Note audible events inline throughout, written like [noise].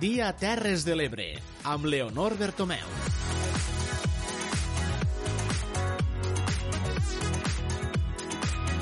dia Terres de l'Ebre, amb Leonor Bertomeu.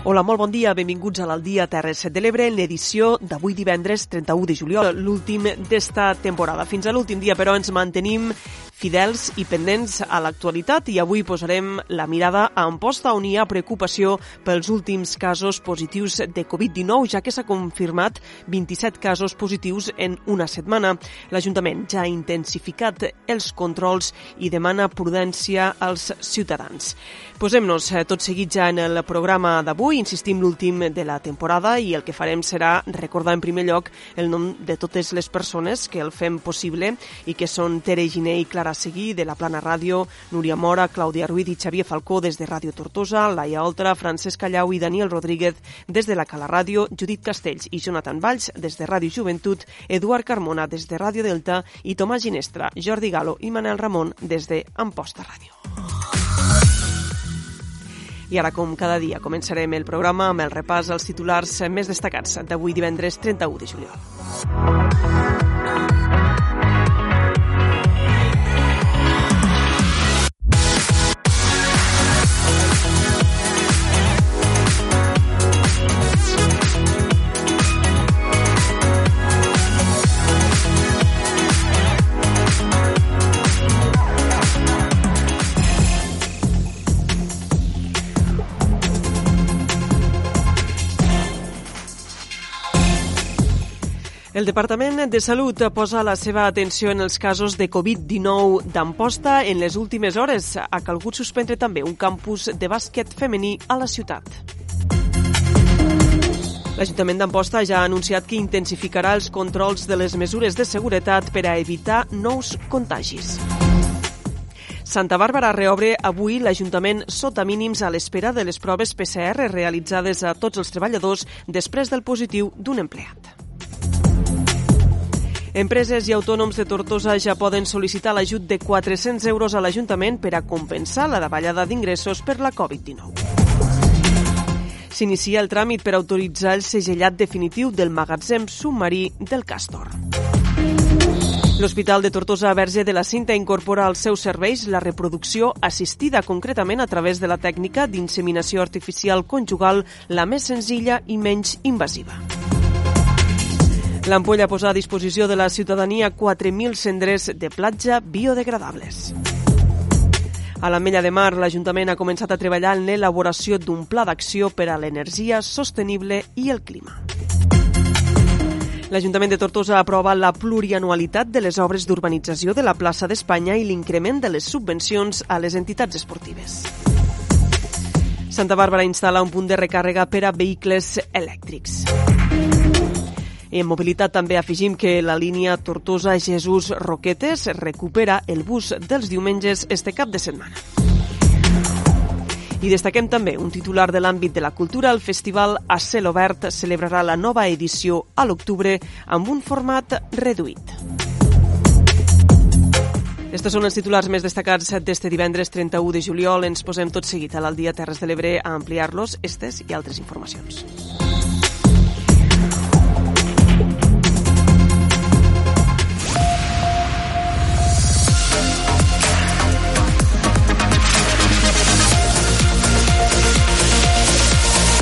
Hola, molt bon dia, benvinguts a l'Aldia Terres de l'Ebre en l'edició d'avui divendres 31 de juliol, l'últim d'esta temporada. Fins a l'últim dia, però, ens mantenim fidels i pendents a l'actualitat i avui posarem la mirada a Amposta on hi ha preocupació pels últims casos positius de Covid-19 ja que s'ha confirmat 27 casos positius en una setmana. L'Ajuntament ja ha intensificat els controls i demana prudència als ciutadans. Posem-nos eh, tot seguit ja en el programa d'avui, insistim l'últim de la temporada i el que farem serà recordar en primer lloc el nom de totes les persones que el fem possible i que són Tere Giné i Clara a seguir de la Plana Ràdio, Núria Mora, Clàudia Ruiz i Xavier Falcó des de Ràdio Tortosa, Laia Oltra, Francesc Callau i Daniel Rodríguez des de la Cala Ràdio, Judit Castells i Jonathan Valls des de Ràdio Joventut, Eduard Carmona des de Ràdio Delta i Tomàs Ginestra, Jordi Galo i Manel Ramon des de Amposta Ràdio. I ara, com cada dia, començarem el programa amb el repàs als titulars més destacats d'avui divendres 31 de juliol. El Departament de Salut posa la seva atenció en els casos de Covid-19 d'Amposta. En les últimes hores ha calgut suspendre també un campus de bàsquet femení a la ciutat. L'Ajuntament d'Amposta ja ha anunciat que intensificarà els controls de les mesures de seguretat per a evitar nous contagis. Santa Bàrbara reobre avui l'Ajuntament sota mínims a l'espera de les proves PCR realitzades a tots els treballadors després del positiu d'un empleat. Empreses i autònoms de Tortosa ja poden sol·licitar l'ajut de 400 euros a l'Ajuntament per a compensar la davallada d'ingressos per la Covid-19. S'inicia el tràmit per autoritzar el segellat definitiu del magatzem submarí del Castor. L'Hospital de Tortosa Verge de la Cinta incorpora als seus serveis la reproducció assistida concretament a través de la tècnica d'inseminació artificial conjugal la més senzilla i menys invasiva. L'ampolla posa a disposició de la ciutadania 4.000 cendres de platja biodegradables. A l'Ametlla de Mar, l'Ajuntament ha començat a treballar en l'elaboració d'un pla d'acció per a l'energia sostenible i el clima. L'Ajuntament de Tortosa aprova la plurianualitat de les obres d'urbanització de la plaça d'Espanya i l'increment de les subvencions a les entitats esportives. Santa Bàrbara instal·la un punt de recàrrega per a vehicles elèctrics. En mobilitat també afegim que la línia Tortosa-Jesús Roquetes recupera el bus dels diumenges este cap de setmana. I destaquem també un titular de l'àmbit de la cultura. El festival a cel obert celebrarà la nova edició a l'octubre amb un format reduït. Estos són els titulars més destacats d'este divendres 31 de juliol. Ens posem tot seguit a l'Aldia Terres de l'Ebre a ampliar-los, estes i altres informacions.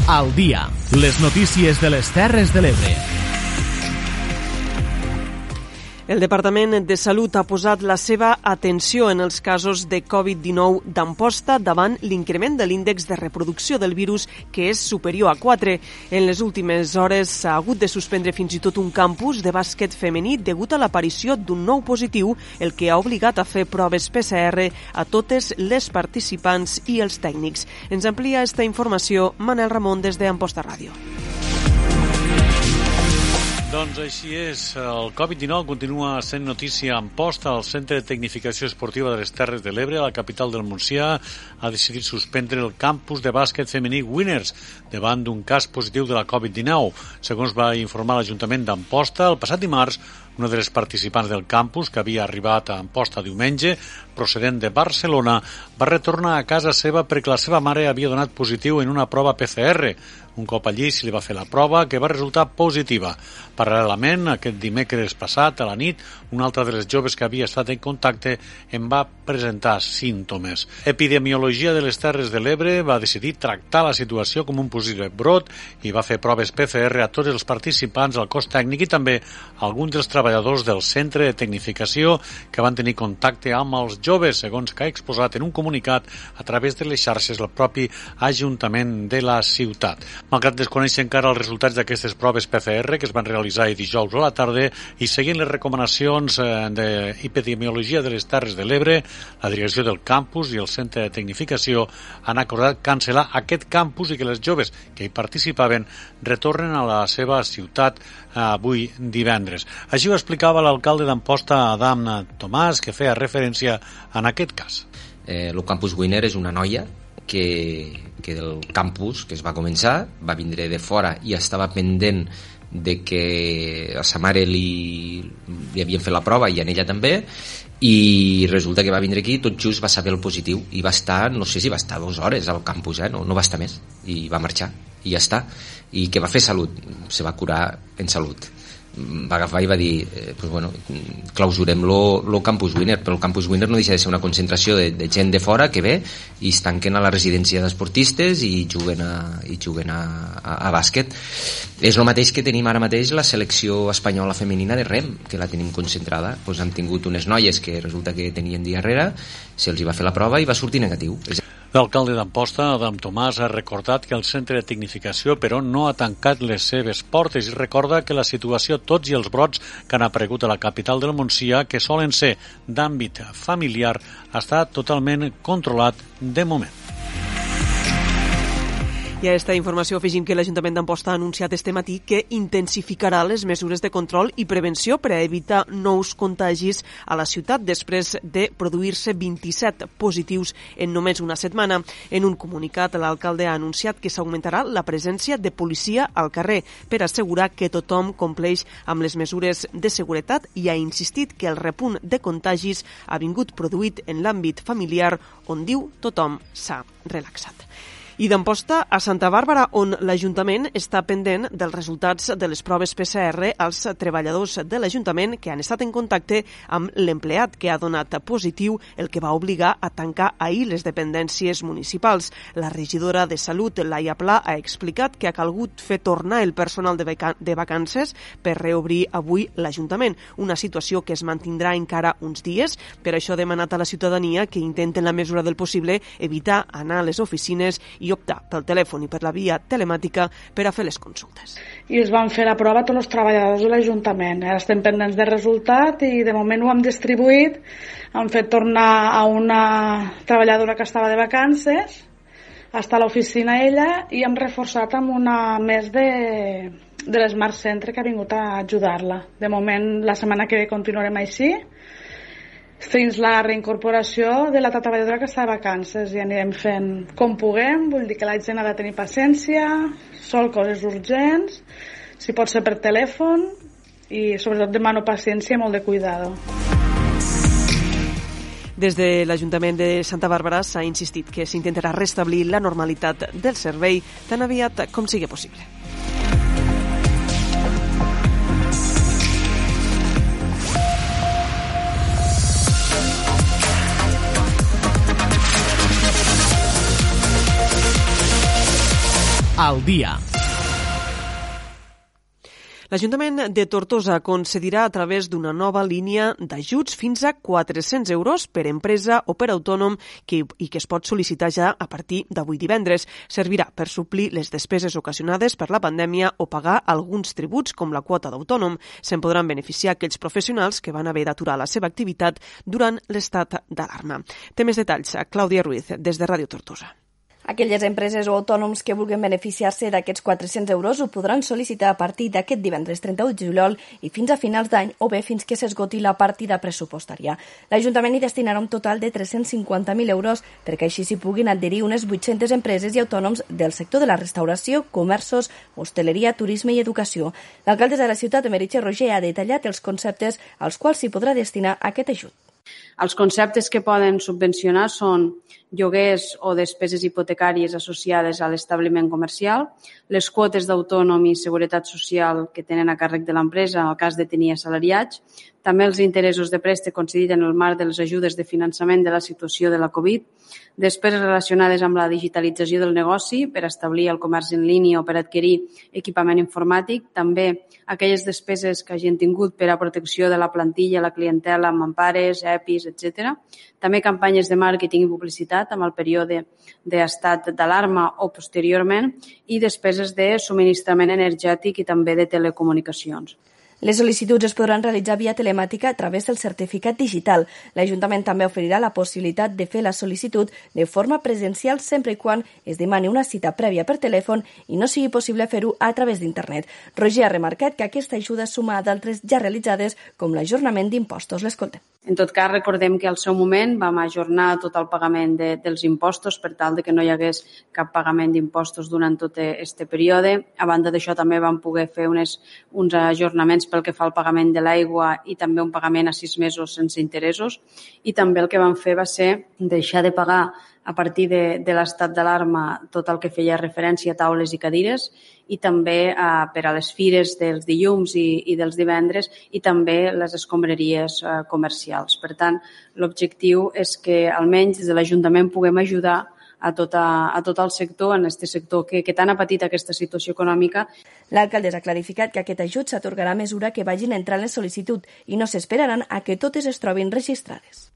Al dia, les notícies de les Terres de l'Ebre. El Departament de Salut ha posat la seva atenció en els casos de Covid-19 d'Amposta davant l'increment de l'índex de reproducció del virus que és superior a 4. En les últimes hores s'ha hagut de suspendre fins i tot un campus de bàsquet femení degut a l'aparició d'un nou positiu, el que ha obligat a fer proves PCR a totes les participants i els tècnics. Ens amplia esta informació Manel Ramon des d'Amposta Ràdio. Doncs així és. El Covid-19 continua sent notícia en posta. El Centre de Tecnificació Esportiva de les Terres de l'Ebre, a la capital del Montsià, ha decidit suspendre el campus de bàsquet femení Winners davant d'un cas positiu de la Covid-19. Segons va informar l'Ajuntament d'Amposta, el passat dimarts, una de les participants del campus, que havia arribat a Amposta diumenge, procedent de Barcelona, va retornar a casa seva perquè la seva mare havia donat positiu en una prova PCR. Un cop allí se li va fer la prova, que va resultar positiva. Paral·lelament, aquest dimecres passat, a la nit, una altra de les joves que havia estat en contacte en va presentar símptomes. Epidemiologia de les Terres de l'Ebre va decidir tractar la situació com un possible brot i va fer proves PCR a tots els participants al cos tècnic i també a alguns dels treballadors del centre de tecnificació que van tenir contacte amb els joves, segons que ha exposat en un comunicat a través de les xarxes el propi Ajuntament de la ciutat. Malgrat desconèixer encara els resultats d'aquestes proves PCR que es van realitzar dijous a la tarda i seguint les recomanacions eh, d'epidemiologia de les Terres de l'Ebre, la direcció del campus i el centre de tecnificació han acordat cancel·lar aquest campus i que les joves que hi participaven retornen a la seva ciutat eh, avui divendres. Així ho explicava l'alcalde d'Amposta, Adam Tomàs, que feia referència en aquest cas. Eh, el campus Winner és una noia que, que del campus que es va començar va vindre de fora i estava pendent de que a sa mare li, li havien fet la prova i a ella també i resulta que va vindre aquí tot just va saber el positiu i va estar, no sé si va estar dues hores al campus, eh? no, no va estar més i va marxar i ja està i que va fer salut, se va curar en salut va agafar i va dir eh, pues bueno, clausurem lo, lo campus Winner però el campus Winner no deixa de ser una concentració de, de gent de fora que ve i es tanquen a la residència d'esportistes i juguen, a, i juguen a, a, a bàsquet. És el mateix que tenim ara mateix la selecció espanyola femenina de rem que la tenim concentrada. Pues han tingut unes noies que resulta que tenien diarrera se'ls va fer la prova i va sortir negatiu. és L'alcalde d'Amposta, Adam Tomàs, ha recordat que el centre de tecnificació, però, no ha tancat les seves portes i recorda que la situació, tots i els brots que han aparegut a la capital del Montsià, que solen ser d'àmbit familiar, està totalment controlat de moment. I a aquesta informació afegim que l'Ajuntament d'Amposta ha anunciat este matí que intensificarà les mesures de control i prevenció per a evitar nous contagis a la ciutat després de produir-se 27 positius en només una setmana. En un comunicat, l'alcalde ha anunciat que s'augmentarà la presència de policia al carrer per assegurar que tothom compleix amb les mesures de seguretat i ha insistit que el repunt de contagis ha vingut produït en l'àmbit familiar on diu tothom s'ha relaxat. I d'Amposta a Santa Bàrbara, on l'Ajuntament està pendent dels resultats de les proves PCR als treballadors de l'Ajuntament que han estat en contacte amb l'empleat que ha donat positiu, el que va obligar a tancar ahir les dependències municipals. La regidora de Salut, Laia Pla, ha explicat que ha calgut fer tornar el personal de, de vacances per reobrir avui l'Ajuntament, una situació que es mantindrà encara uns dies. Per això ha demanat a la ciutadania que intenten la mesura del possible evitar anar a les oficines i optar pel telèfon i per la via telemàtica per a fer les consultes. I es van fer la prova tots els treballadors de l'Ajuntament. Ara estem pendents de resultat i de moment ho hem distribuït. Han fet tornar a una treballadora que estava de vacances està a l'oficina ella i hem reforçat amb una més de, de l'Smart Centre que ha vingut a ajudar-la. De moment, la setmana que ve continuarem així fins la reincorporació de la treballadora que està de vacances. I anirem fent com puguem, vull dir que la gent ha de tenir paciència, sol coses urgents, si pot ser per telèfon. I sobretot demano paciència i molt de cuidado. Des de l'Ajuntament de Santa Bàrbara s'ha insistit que s'intentarà restablir la normalitat del servei tan aviat com sigui possible. Al dia. L'Ajuntament de Tortosa concedirà a través d'una nova línia d'ajuts fins a 400 euros per empresa o per autònom que, i que es pot sol·licitar ja a partir d'avui divendres. Servirà per suplir les despeses ocasionades per la pandèmia o pagar alguns tributs com la quota d'autònom. Se'n podran beneficiar aquells professionals que van haver d'aturar la seva activitat durant l'estat d'alarma. Té més detalls a Clàudia Ruiz, des de Ràdio Tortosa. Aquelles empreses o autònoms que vulguin beneficiar-se d'aquests 400 euros ho podran sol·licitar a partir d'aquest divendres 31 de juliol i fins a finals d'any o bé fins que s'esgoti la partida pressupostària. L'Ajuntament hi destinarà un total de 350.000 euros perquè així s'hi puguin adherir unes 800 empreses i autònoms del sector de la restauració, comerços, hostaleria, turisme i educació. L'alcalde de la ciutat, Meritxell Roger, ha detallat els conceptes als quals s'hi podrà destinar aquest ajut. Els conceptes que poden subvencionar són lloguers o despeses hipotecàries associades a l'establiment comercial, les quotes d'autònom i seguretat social que tenen a càrrec de l'empresa en el cas de tenir assalariats, també els interessos de préstec concedit en el marc de les ajudes de finançament de la situació de la Covid, despeses relacionades amb la digitalització del negoci per establir el comerç en línia o per adquirir equipament informàtic, també aquelles despeses que hagin tingut per a protecció de la plantilla, la clientela, amb empares, EPIs, etc. També campanyes de màrqueting i publicitat amb el període d'estat d'alarma o posteriorment i despeses de subministrament energètic i també de telecomunicacions. Les sol·licituds es podran realitzar via telemàtica a través del certificat digital. L'Ajuntament també oferirà la possibilitat de fer la sol·licitud de forma presencial sempre i quan es demani una cita prèvia per telèfon i no sigui possible fer-ho a través d'internet. Roger ha remarcat que aquesta ajuda suma a d'altres ja realitzades, com l'ajornament d'impostos. L'escoltem. En tot cas, recordem que al seu moment vam ajornar tot el pagament de, dels impostos per tal de que no hi hagués cap pagament d'impostos durant tot aquest període. A banda d'això, també vam poder fer unes, uns ajornaments pel que fa al pagament de l'aigua i també un pagament a sis mesos sense interessos. I també el que vam fer va ser deixar de pagar a partir de, de l'estat d'alarma tot el que feia referència a taules i cadires i també eh, per a les fires dels dilluns i, i dels divendres i també les escombraries eh, comercials. Per tant, l'objectiu és que almenys des de l'Ajuntament puguem ajudar a, tota, a tot el sector, en aquest sector que, que tant ha patit aquesta situació econòmica. L'alcaldessa ha clarificat que aquest ajut s'atorgarà a mesura que vagin entrant les sol·licitud i no s'esperaran a que totes es trobin registrades.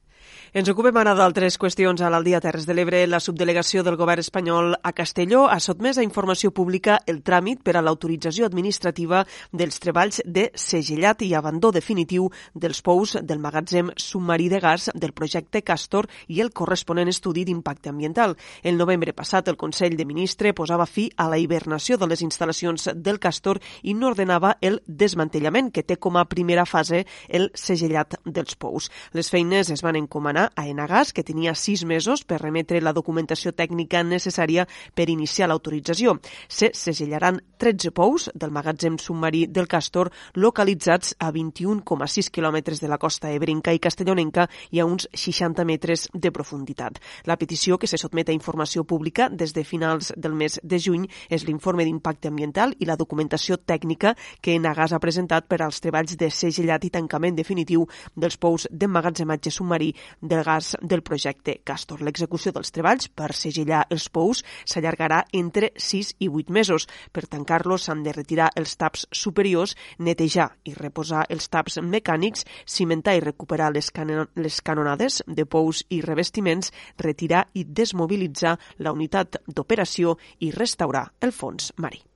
Ens ocupem ara d'altres qüestions a l'Aldia Terres de l'Ebre. La subdelegació del govern espanyol a Castelló ha sotmès a informació pública el tràmit per a l'autorització administrativa dels treballs de segellat i abandó definitiu dels pous del magatzem submarí de gas del projecte Castor i el corresponent estudi d'impacte ambiental. El novembre passat, el Consell de Ministre posava fi a la hibernació de les instal·lacions del Castor i no ordenava el desmantellament, que té com a primera fase el segellat dels pous. Les feines es van encomanar demanar a Enagas, que tenia sis mesos per remetre la documentació tècnica necessària per iniciar l'autorització. Se segellaran 13 pous del magatzem submarí del Castor localitzats a 21,6 quilòmetres de la costa ebrenca i castellonenca i a uns 60 metres de profunditat. La petició que se sotmet a informació pública des de finals del mes de juny és l'informe d'impacte ambiental i la documentació tècnica que Enagas ha presentat per als treballs de segellat i tancament definitiu dels pous d'emmagatzematge submarí del gas del projecte Castor. L'execució dels treballs per segellar els pous s'allargarà entre 6 i 8 mesos. Per tancar-los s'han de retirar els taps superiors, netejar i reposar els taps mecànics, cimentar i recuperar les, les canonades de pous i revestiments, retirar i desmobilitzar la unitat d'operació i restaurar el fons marí.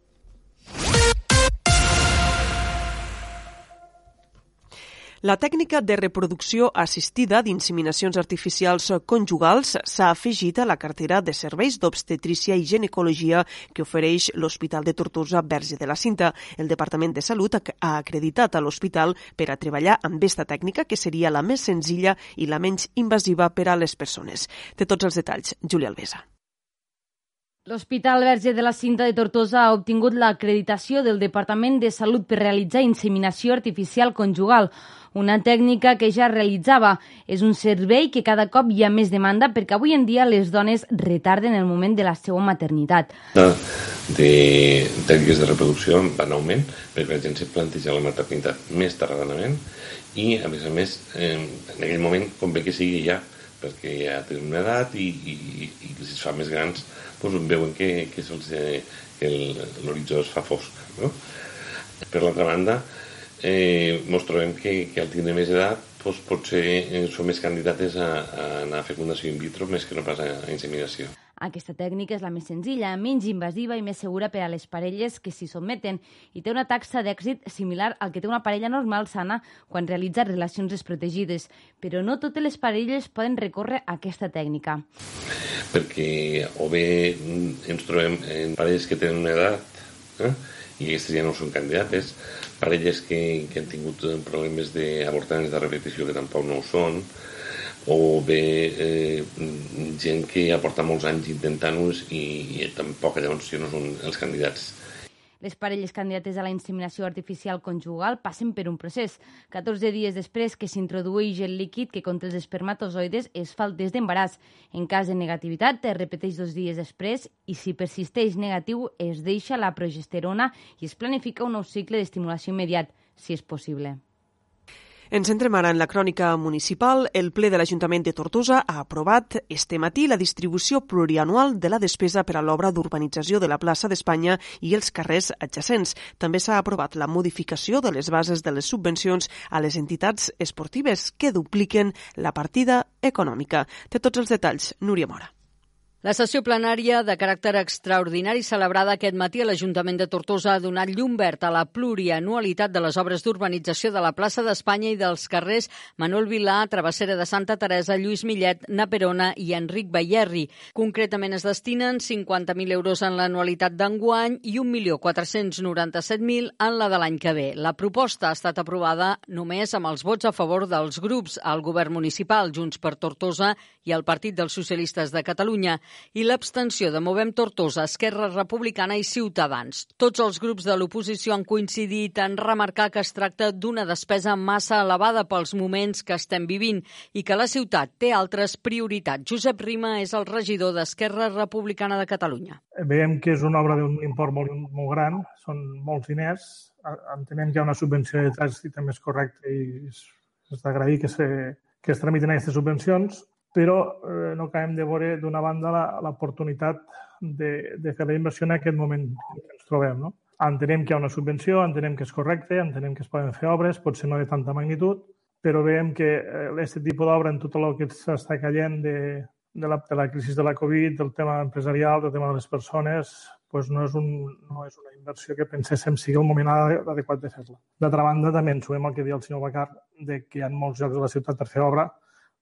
La tècnica de reproducció assistida d'inseminacions artificials conjugals s'ha afegit a la cartera de serveis d'obstetrícia i ginecologia que ofereix l'Hospital de Tortosa Verge de la Cinta. El Departament de Salut ha acreditat a l'hospital per a treballar amb aquesta tècnica que seria la més senzilla i la menys invasiva per a les persones. Té tots els detalls, Júlia Alvesa. L'Hospital Verge de la Cinta de Tortosa ha obtingut l'acreditació del Departament de Salut per realitzar inseminació artificial conjugal, una tècnica que ja realitzava. És un servei que cada cop hi ha més demanda perquè avui en dia les dones retarden el moment de la seva maternitat. De tècniques de reproducció van en augment perquè la gent se planteja la maternitat més tardadament i, a més a més, en aquell moment convé que sigui ja perquè ja tenen una edat i, i, i si es fa més grans doncs veuen que, que, que l'horitzó es fa fosc. No? Per l'altra banda, eh, ens trobem que, que al tindre més edat doncs potser eh, són més candidates a, a anar a fecundació in vitro més que no pas a inseminació. Aquesta tècnica és la més senzilla, menys invasiva i més segura per a les parelles que s'hi sotmeten i té una taxa d'èxit similar al que té una parella normal sana quan realitza relacions desprotegides. Però no totes les parelles poden recórrer a aquesta tècnica. Perquè o bé ens trobem en parelles que tenen una edat eh? i aquestes ja no són candidates, parelles que, que han tingut problemes d'avortaments de repetició que tampoc no ho són, o bé eh, gent que ja porta molts anys intentant-los i, i tampoc llavors no són els candidats. Les parelles candidates a la inseminació artificial conjugal passen per un procés. 14 dies després que s'introdueix el líquid que conté els espermatozoides es fa el test d'embaràs. En cas de negativitat, es repeteix dos dies després i si persisteix negatiu es deixa la progesterona i es planifica un nou cicle d'estimulació immediat, si és possible. Ens centrem ara en la crònica municipal. El ple de l'Ajuntament de Tortosa ha aprovat este matí la distribució plurianual de la despesa per a l'obra d'urbanització de la plaça d'Espanya i els carrers adjacents. També s'ha aprovat la modificació de les bases de les subvencions a les entitats esportives que dupliquen la partida econòmica. Té tots els detalls, Núria Mora. La sessió plenària de caràcter extraordinari celebrada aquest matí a l'Ajuntament de Tortosa ha donat llum verd a la plurianualitat de les obres d'urbanització de la plaça d'Espanya i dels carrers Manuel Vilà, Travessera de Santa Teresa, Lluís Millet, Naperona i Enric Bayerri. Concretament es destinen 50.000 euros en l'anualitat d'enguany i 1.497.000 en la de l'any que ve. La proposta ha estat aprovada només amb els vots a favor dels grups, el govern municipal, Junts per Tortosa i el Partit dels Socialistes de Catalunya i l'abstenció de Movem Tortosa, Esquerra Republicana i Ciutadans. Tots els grups de l'oposició han coincidit en remarcar que es tracta d'una despesa massa elevada pels moments que estem vivint i que la ciutat té altres prioritats. Josep Rima és el regidor d'Esquerra Republicana de Catalunya. Veiem que és una obra d'un import molt, molt gran, són molts diners, entenem que hi ha una subvenció de trànsit també és correcte i és, és d'agrair que, se, que es tramitin aquestes subvencions, però eh, no acabem de veure, d'una banda, l'oportunitat de, de fer la inversió en aquest moment que ens trobem. No? Entenem que hi ha una subvenció, entenem que és correcte, entenem que es poden fer obres, potser no de tanta magnitud, però veiem que aquest tipus d'obra en tot el que s'està caient de, de, la, de la crisi de la Covid, del tema empresarial, del tema de les persones, pues no, és un, no és una inversió que penséssim sigui el moment adequat de fer-la. D'altra banda, també ens sumem al que deia el senyor Bacar, de que hi ha molts llocs de la ciutat per fer obra,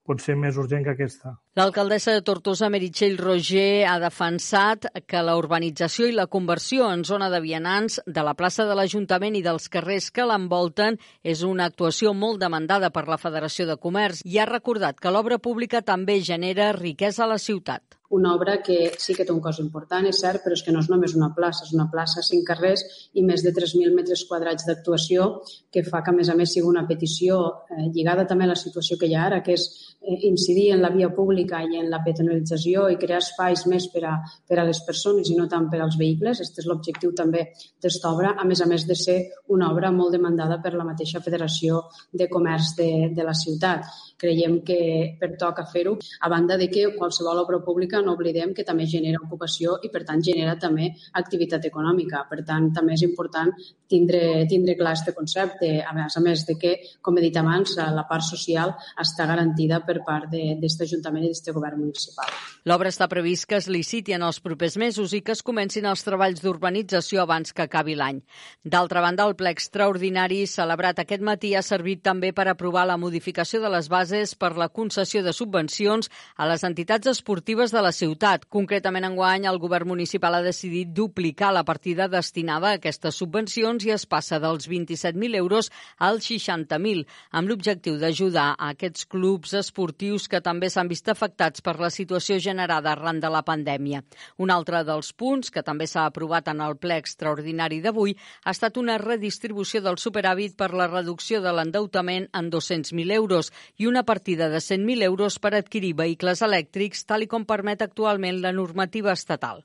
pot ser més urgent que aquesta. L'alcaldessa de Tortosa, Meritxell Roger, ha defensat que la urbanització i la conversió en zona de vianants de la plaça de l'Ajuntament i dels carrers que l'envolten és una actuació molt demandada per la Federació de Comerç i ha recordat que l'obra pública també genera riquesa a la ciutat una obra que sí que té un cost important, és cert, però és que no és només una plaça, és una plaça, cinc carrers i més de 3.000 metres quadrats d'actuació que fa que, a més a més, sigui una petició eh, lligada també a la situació que hi ha ara, que és eh, incidir en la via pública i en la peatonalització i crear espais més per a, per a les persones i no tant per als vehicles. Aquest és l'objectiu també d'esta obra, a més a més de ser una obra molt demandada per la mateixa Federació de Comerç de, de la ciutat. Creiem que pertoca fer-ho, a banda de que qualsevol obra pública no oblidem que també genera ocupació i, per tant, genera també activitat econòmica. Per tant, també és important tindre, tindre clar aquest concepte, a més a més de que, com he dit abans, la part social està garantida per part d'aquest Ajuntament i d'aquest govern municipal. L'obra està previst que es liciti en els propers mesos i que es comencin els treballs d'urbanització abans que acabi l'any. D'altra banda, el ple extraordinari celebrat aquest matí ha servit també per aprovar la modificació de les bases per la concessió de subvencions a les entitats esportives de la ciutat. Concretament, enguany, el govern municipal ha decidit duplicar la partida destinada a aquestes subvencions i es passa dels 27.000 euros als 60.000, amb l'objectiu d'ajudar a aquests clubs esportius que també s'han vist afectats per la situació generada arran de la pandèmia. Un altre dels punts, que també s'ha aprovat en el ple extraordinari d'avui, ha estat una redistribució del superàvit per la reducció de l'endeutament en 200.000 euros i una partida de 100.000 euros per adquirir vehicles elèctrics, tal i com permet actualment la normativa estatal.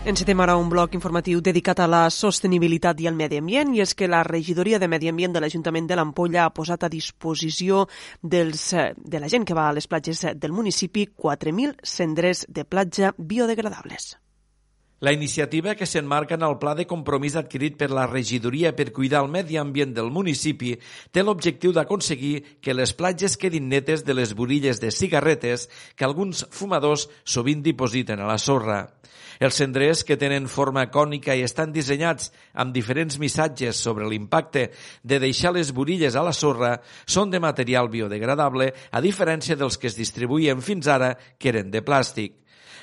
Encetem ara un bloc informatiu dedicat a la sostenibilitat i al medi ambient i és que la regidoria de Medi Ambient de l'Ajuntament de l'Ampolla ha posat a disposició dels, de la gent que va a les platges del municipi 4.000 cendres de platja biodegradables. La iniciativa que s'enmarca en el pla de compromís adquirit per la regidoria per cuidar el medi ambient del municipi té l'objectiu d'aconseguir que les platges quedin netes de les burilles de cigarretes que alguns fumadors sovint dipositen a la sorra. Els cendrers, que tenen forma cònica i estan dissenyats amb diferents missatges sobre l'impacte de deixar les burilles a la sorra, són de material biodegradable, a diferència dels que es distribuïen fins ara, que eren de plàstic.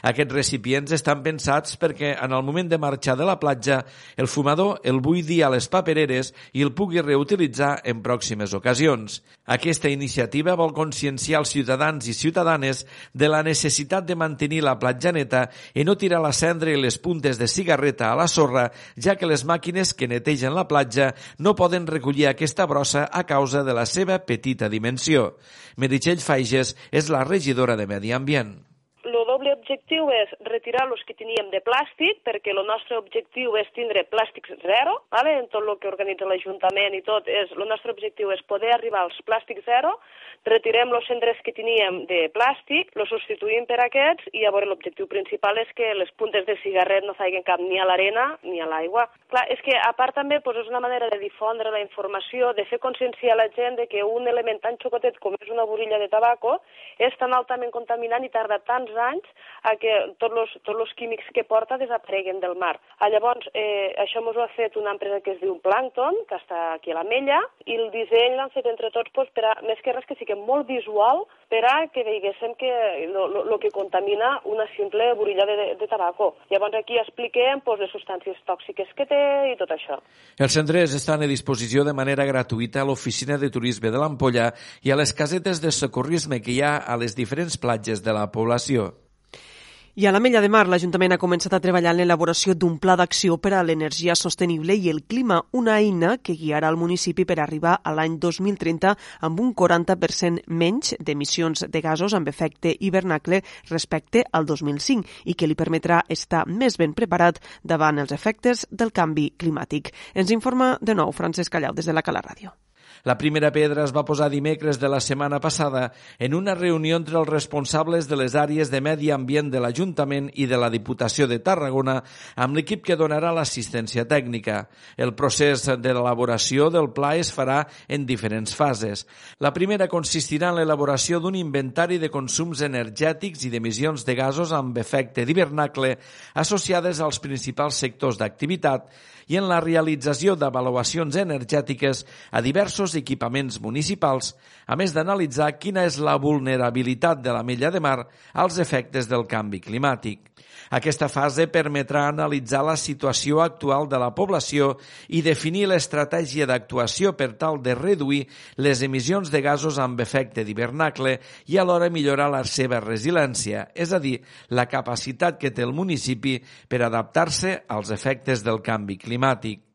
Aquests recipients estan pensats perquè en el moment de marxar de la platja el fumador el buidi a les papereres i el pugui reutilitzar en pròximes ocasions. Aquesta iniciativa vol conscienciar els ciutadans i ciutadanes de la necessitat de mantenir la platja neta i no tirar la cendra i les puntes de cigarreta a la sorra, ja que les màquines que netegen la platja no poden recollir aquesta brossa a causa de la seva petita dimensió. Meritxell Faiges és la regidora de Medi Ambient objectiu és retirar els que teníem de plàstic, perquè el nostre objectiu és tindre plàstics zero, vale? en tot el que organitza l'Ajuntament i tot, és, el nostre objectiu és poder arribar als plàstics zero, retirem els cendres que teníem de plàstic, els substituïm per aquests i llavors l'objectiu principal és que les puntes de cigarret no faiguen cap ni a l'arena ni a l'aigua. Clar, és que a part també pues, és una manera de difondre la informació, de fer conscienciar la gent de que un element tan xocotet com és una borilla de tabaco és tan altament contaminant i tarda tants anys a que tots els, tots els químics que porta desapareguen del mar. Ah, llavors, eh, això ens ho ha fet una empresa que es diu Plankton, que està aquí a la Mella, i el disseny l'han fet entre tots pues, per a, més que res que sigui molt visual per a que veiéssim que el que contamina una simple borilla de, de, de tabaco. Llavors aquí expliquem pues, les substàncies tòxiques que té i tot això. Els cendrers estan a disposició de manera gratuïta a l'oficina de turisme de l'Ampolla i a les casetes de socorrisme que hi ha a les diferents platges de la població. I a la Mella de Mar, l'Ajuntament ha començat a treballar en l'elaboració d'un pla d'acció per a l'energia sostenible i el clima, una eina que guiarà el municipi per arribar a l'any 2030 amb un 40% menys d'emissions de gasos amb efecte hivernacle respecte al 2005 i que li permetrà estar més ben preparat davant els efectes del canvi climàtic. Ens informa de nou Francesc Callau des de la Cala Ràdio. La primera pedra es va posar dimecres de la setmana passada en una reunió entre els responsables de les àrees de medi ambient de l'Ajuntament i de la Diputació de Tarragona amb l'equip que donarà l'assistència tècnica. El procés de l'elaboració del pla es farà en diferents fases. La primera consistirà en l'elaboració d'un inventari de consums energètics i d'emissions de gasos amb efecte d'hivernacle associades als principals sectors d'activitat i en la realització d'avaluacions energètiques a diversos equipaments municipals, a més d'analitzar quina és la vulnerabilitat de la mella de mar als efectes del canvi climàtic. Aquesta fase permetrà analitzar la situació actual de la població i definir l'estratègia d'actuació per tal de reduir les emissions de gasos amb efecte d'hivernacle i alhora millorar la seva resiliència, és a dir, la capacitat que té el municipi per adaptar-se als efectes del canvi climàtic.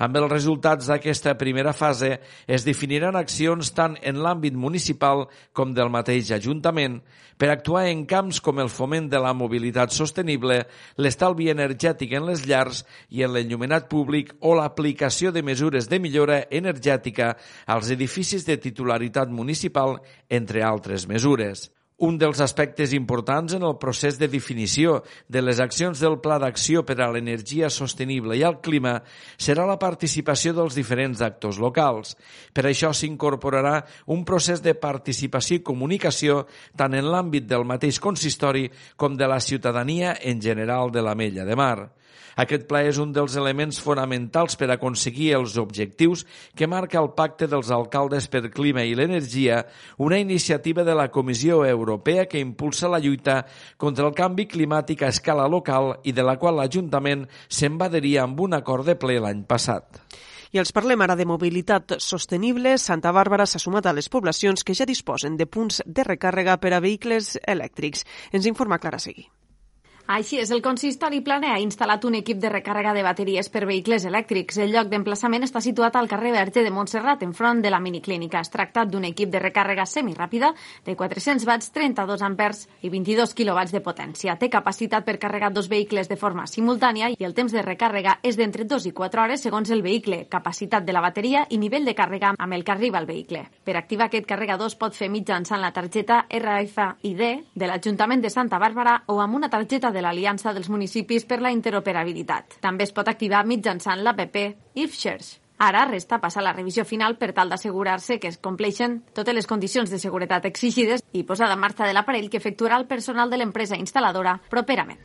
Amb els resultats d'aquesta primera fase es definiran accions tant en l'àmbit municipal com del mateix Ajuntament per actuar en camps com el foment de la mobilitat sostenible, l'estalvi energètic en les llars i en l'enllumenat públic o l'aplicació de mesures de millora energètica als edificis de titularitat municipal, entre altres mesures. Un dels aspectes importants en el procés de definició de les accions del Pla d'Acció per a l'Energia Sostenible i el Clima serà la participació dels diferents actors locals. Per això s'incorporarà un procés de participació i comunicació tant en l'àmbit del mateix consistori com de la ciutadania en general de la Mella de Mar. Aquest pla és un dels elements fonamentals per aconseguir els objectius que marca el Pacte dels Alcaldes per Clima i l'Energia, una iniciativa de la Comissió Europea que impulsa la lluita contra el canvi climàtic a escala local i de la qual l'Ajuntament se'n va amb un acord de ple l'any passat. I els parlem ara de mobilitat sostenible. Santa Bàrbara s'ha sumat a les poblacions que ja disposen de punts de recàrrega per a vehicles elèctrics. Ens informa Clara Seguí. Així és, el consistori Plane ha instal·lat un equip de recàrrega de bateries per vehicles elèctrics. El lloc d'emplaçament està situat al carrer Verge de Montserrat, enfront de la miniclínica. Es tracta d'un equip de recàrrega semiràpida de 400 watts, 32 ampers i 22 quilowatts de potència. Té capacitat per carregar dos vehicles de forma simultània i el temps de recàrrega és d'entre 2 i 4 hores segons el vehicle, capacitat de la bateria i nivell de càrrega amb el que arriba el vehicle. Per activar aquest carregador es pot fer mitjançant la targeta RFID de l'Ajuntament de Santa Bàrbara o amb una targeta de l'Aliança dels Municipis per la Interoperabilitat. També es pot activar mitjançant l'APP IFShares. Ara resta passar la revisió final per tal d'assegurar-se que es compleixen totes les condicions de seguretat exigides i posada en marxa de l'aparell que efectuarà el personal de l'empresa instal·ladora properament.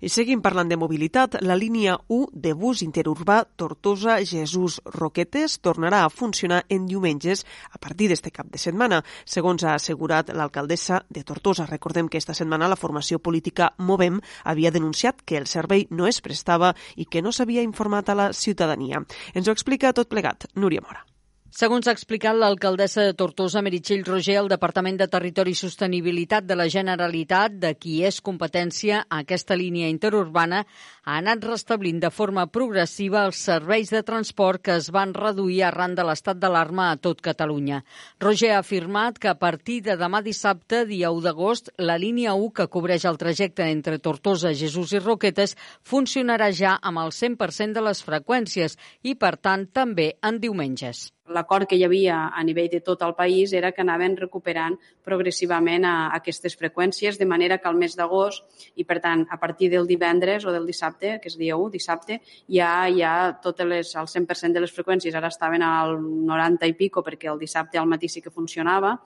I seguim parlant de mobilitat. La línia 1 de bus interurbà Tortosa-Jesús-Roquetes tornarà a funcionar en diumenges a partir d'este cap de setmana, segons ha assegurat l'alcaldessa de Tortosa. Recordem que esta setmana la formació política Movem havia denunciat que el servei no es prestava i que no s'havia informat a la ciutadania. Ens ho explica tot plegat Núria Mora. Segons ha explicat l'alcaldessa de Tortosa, Meritxell Roger, el Departament de Territori i Sostenibilitat de la Generalitat, de qui és competència aquesta línia interurbana, ha anat restablint de forma progressiva els serveis de transport que es van reduir arran de l'estat d'alarma a tot Catalunya. Roger ha afirmat que a partir de demà dissabte, dia 1 d'agost, la línia 1 que cobreix el trajecte entre Tortosa, Jesús i Roquetes funcionarà ja amb el 100% de les freqüències i, per tant, també en diumenges l'acord que hi havia a nivell de tot el país era que anaven recuperant progressivament a, aquestes freqüències, de manera que al mes d'agost, i per tant a partir del divendres o del dissabte, que és dia 1, dissabte, ja ha totes les, el 100% de les freqüències, ara estaven al 90 i pico perquè el dissabte al matí sí que funcionava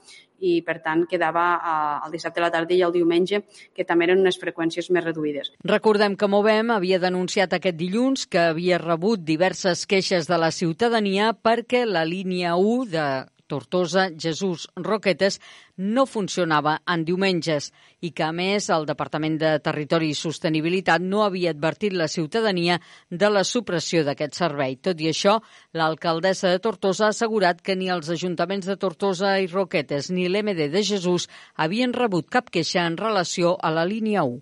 i per tant quedava el dissabte a la tarda i el diumenge que també eren unes freqüències més reduïdes. Recordem que Movem havia denunciat aquest dilluns que havia rebut diverses queixes de la ciutadania perquè la línia 1 de Tortosa, Jesús, Roquetes, no funcionava en diumenges i que, a més, el Departament de Territori i Sostenibilitat no havia advertit la ciutadania de la supressió d'aquest servei. Tot i això, l'alcaldessa de Tortosa ha assegurat que ni els ajuntaments de Tortosa i Roquetes ni l'MD de Jesús havien rebut cap queixa en relació a la línia 1.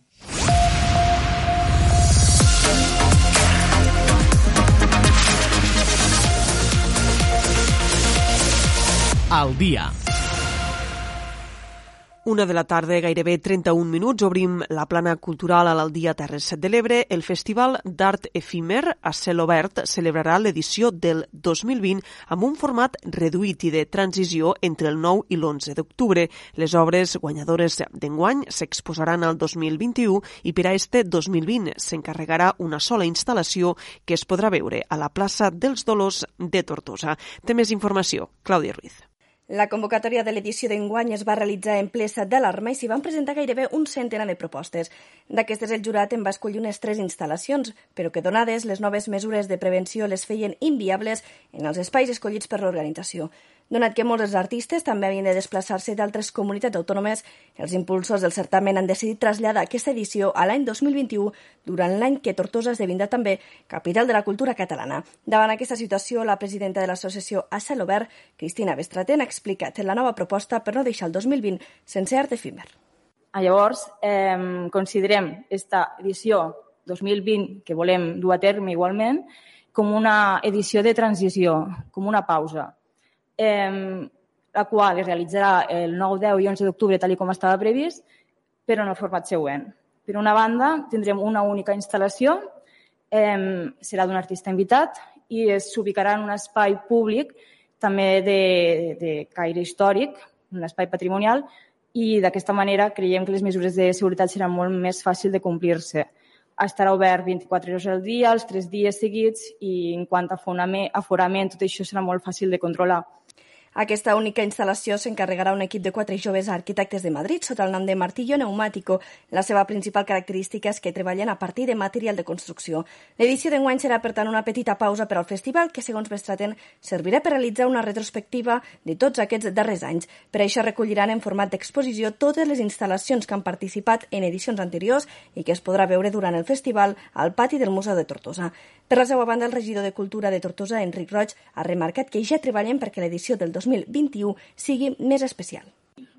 Al dia. Una de la tarda, gairebé 31 minuts, obrim la plana cultural a l'Aldia Terres de l'Ebre. El Festival d'Art Efímer a cel obert celebrarà l'edició del 2020 amb un format reduït i de transició entre el 9 i l'11 d'octubre. Les obres guanyadores d'enguany s'exposaran al 2021 i per a este 2020 s'encarregarà una sola instal·lació que es podrà veure a la plaça dels Dolors de Tortosa. Té més informació, Clàudia Ruiz. La convocatòria de l'edició d'enguany es va realitzar en ple estat d'alarma i s'hi van presentar gairebé un centenar de propostes. D'aquestes, el jurat en va escollir unes tres instal·lacions, però que donades les noves mesures de prevenció les feien inviables en els espais escollits per l'organització. Donat que molts dels artistes també havien de desplaçar-se d'altres comunitats autònomes, els impulsors del certamen han decidit traslladar aquesta edició a l'any 2021 durant l'any que Tortosa esdevindrà també capital de la cultura catalana. Davant aquesta situació, la presidenta de l'associació A Cel Obert, Cristina Bestraten, ha explicat la nova proposta per no deixar el 2020 sense art efímer. Ah, llavors, eh, considerem aquesta edició 2020 que volem dur a terme igualment com una edició de transició, com una pausa eh, la qual es realitzarà el 9, 10 i 11 d'octubre, tal com estava previst, però en el format següent. Per una banda, tindrem una única instal·lació, eh, serà d'un artista invitat i s'ubicarà en un espai públic també de, de caire històric, un espai patrimonial, i d'aquesta manera creiem que les mesures de seguretat seran molt més fàcil de complir-se. Estarà obert 24 hores al dia, els tres dies seguits, i en quant a aforament, tot això serà molt fàcil de controlar. Aquesta única instal·lació s'encarregarà un equip de quatre joves arquitectes de Madrid sota el nom de Martillo Neumático. La seva principal característica és que treballen a partir de material de construcció. L'edició d'enguany serà, per tant, una petita pausa per al festival que, segons Bestraten, servirà per realitzar una retrospectiva de tots aquests darrers anys. Per això recolliran en format d'exposició totes les instal·lacions que han participat en edicions anteriors i que es podrà veure durant el festival al pati del Museu de Tortosa. Per la seva banda, el regidor de Cultura de Tortosa, Enric Roig, ha remarcat que ja treballen perquè l'edició del 2021 sigui més especial.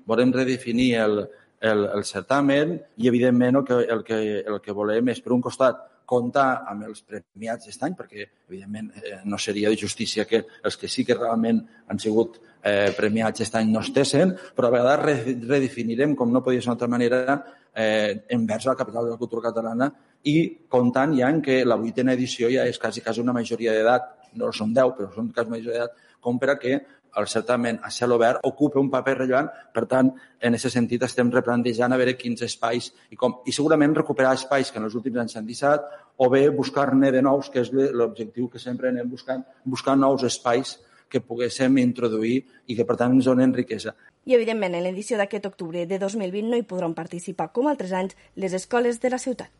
Volem redefinir el, el, el certamen i, evidentment, el que, el, que, el que volem és, per un costat, comptar amb els premiats d'aquest any, perquè, evidentment, eh, no seria de justícia que els que sí que realment han sigut eh, premiats aquest any no estessin, però a vegades redefinirem, com no podia ser d'una altra manera, eh, envers la capital de la cultura catalana i comptant ja en que la vuitena edició ja és quasi, quasi una majoria d'edat, no són 10, però són quasi majoria d'edat, com per a que el certament a cel obert ocupa un paper rellevant, per tant, en aquest sentit estem replantejant a veure quins espais i com. I segurament recuperar espais que en els últims anys s'han deixat o bé buscar-ne de nous, que és l'objectiu que sempre anem buscant, buscar nous espais que poguéssim introduir i que, per tant, ens donen riquesa. I, evidentment, en l'edició d'aquest octubre de 2020 no hi podran participar, com altres anys, les escoles de la ciutat.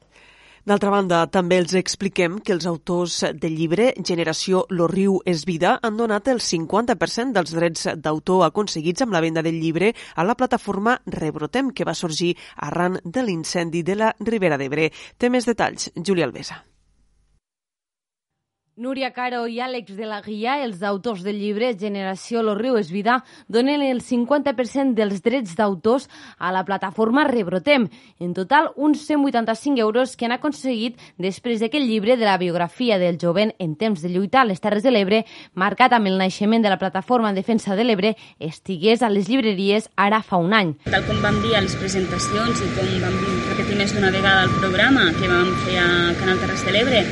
D'altra banda, també els expliquem que els autors del llibre Generació Lo riu és vida han donat el 50% dels drets d'autor aconseguits amb la venda del llibre a la plataforma Rebrotem, que va sorgir arran de l'incendi de la Ribera d'Ebre. Té més detalls, Júlia Alvesa. Núria Caro i Àlex de la Guia, els autors del llibre Generació Lo Riu és Vida, donen el 50% dels drets d'autors a la plataforma Rebrotem. En total, uns 185 euros que han aconseguit després de que el llibre de la biografia del jovent en temps de lluitar a les Terres de l'Ebre, marcat amb el naixement de la plataforma en defensa de l'Ebre, estigués a les llibreries ara fa un any. Tal com vam dir a les presentacions i com vam repetir més d'una vegada al programa que vam fer a Canal Terres de l'Ebre,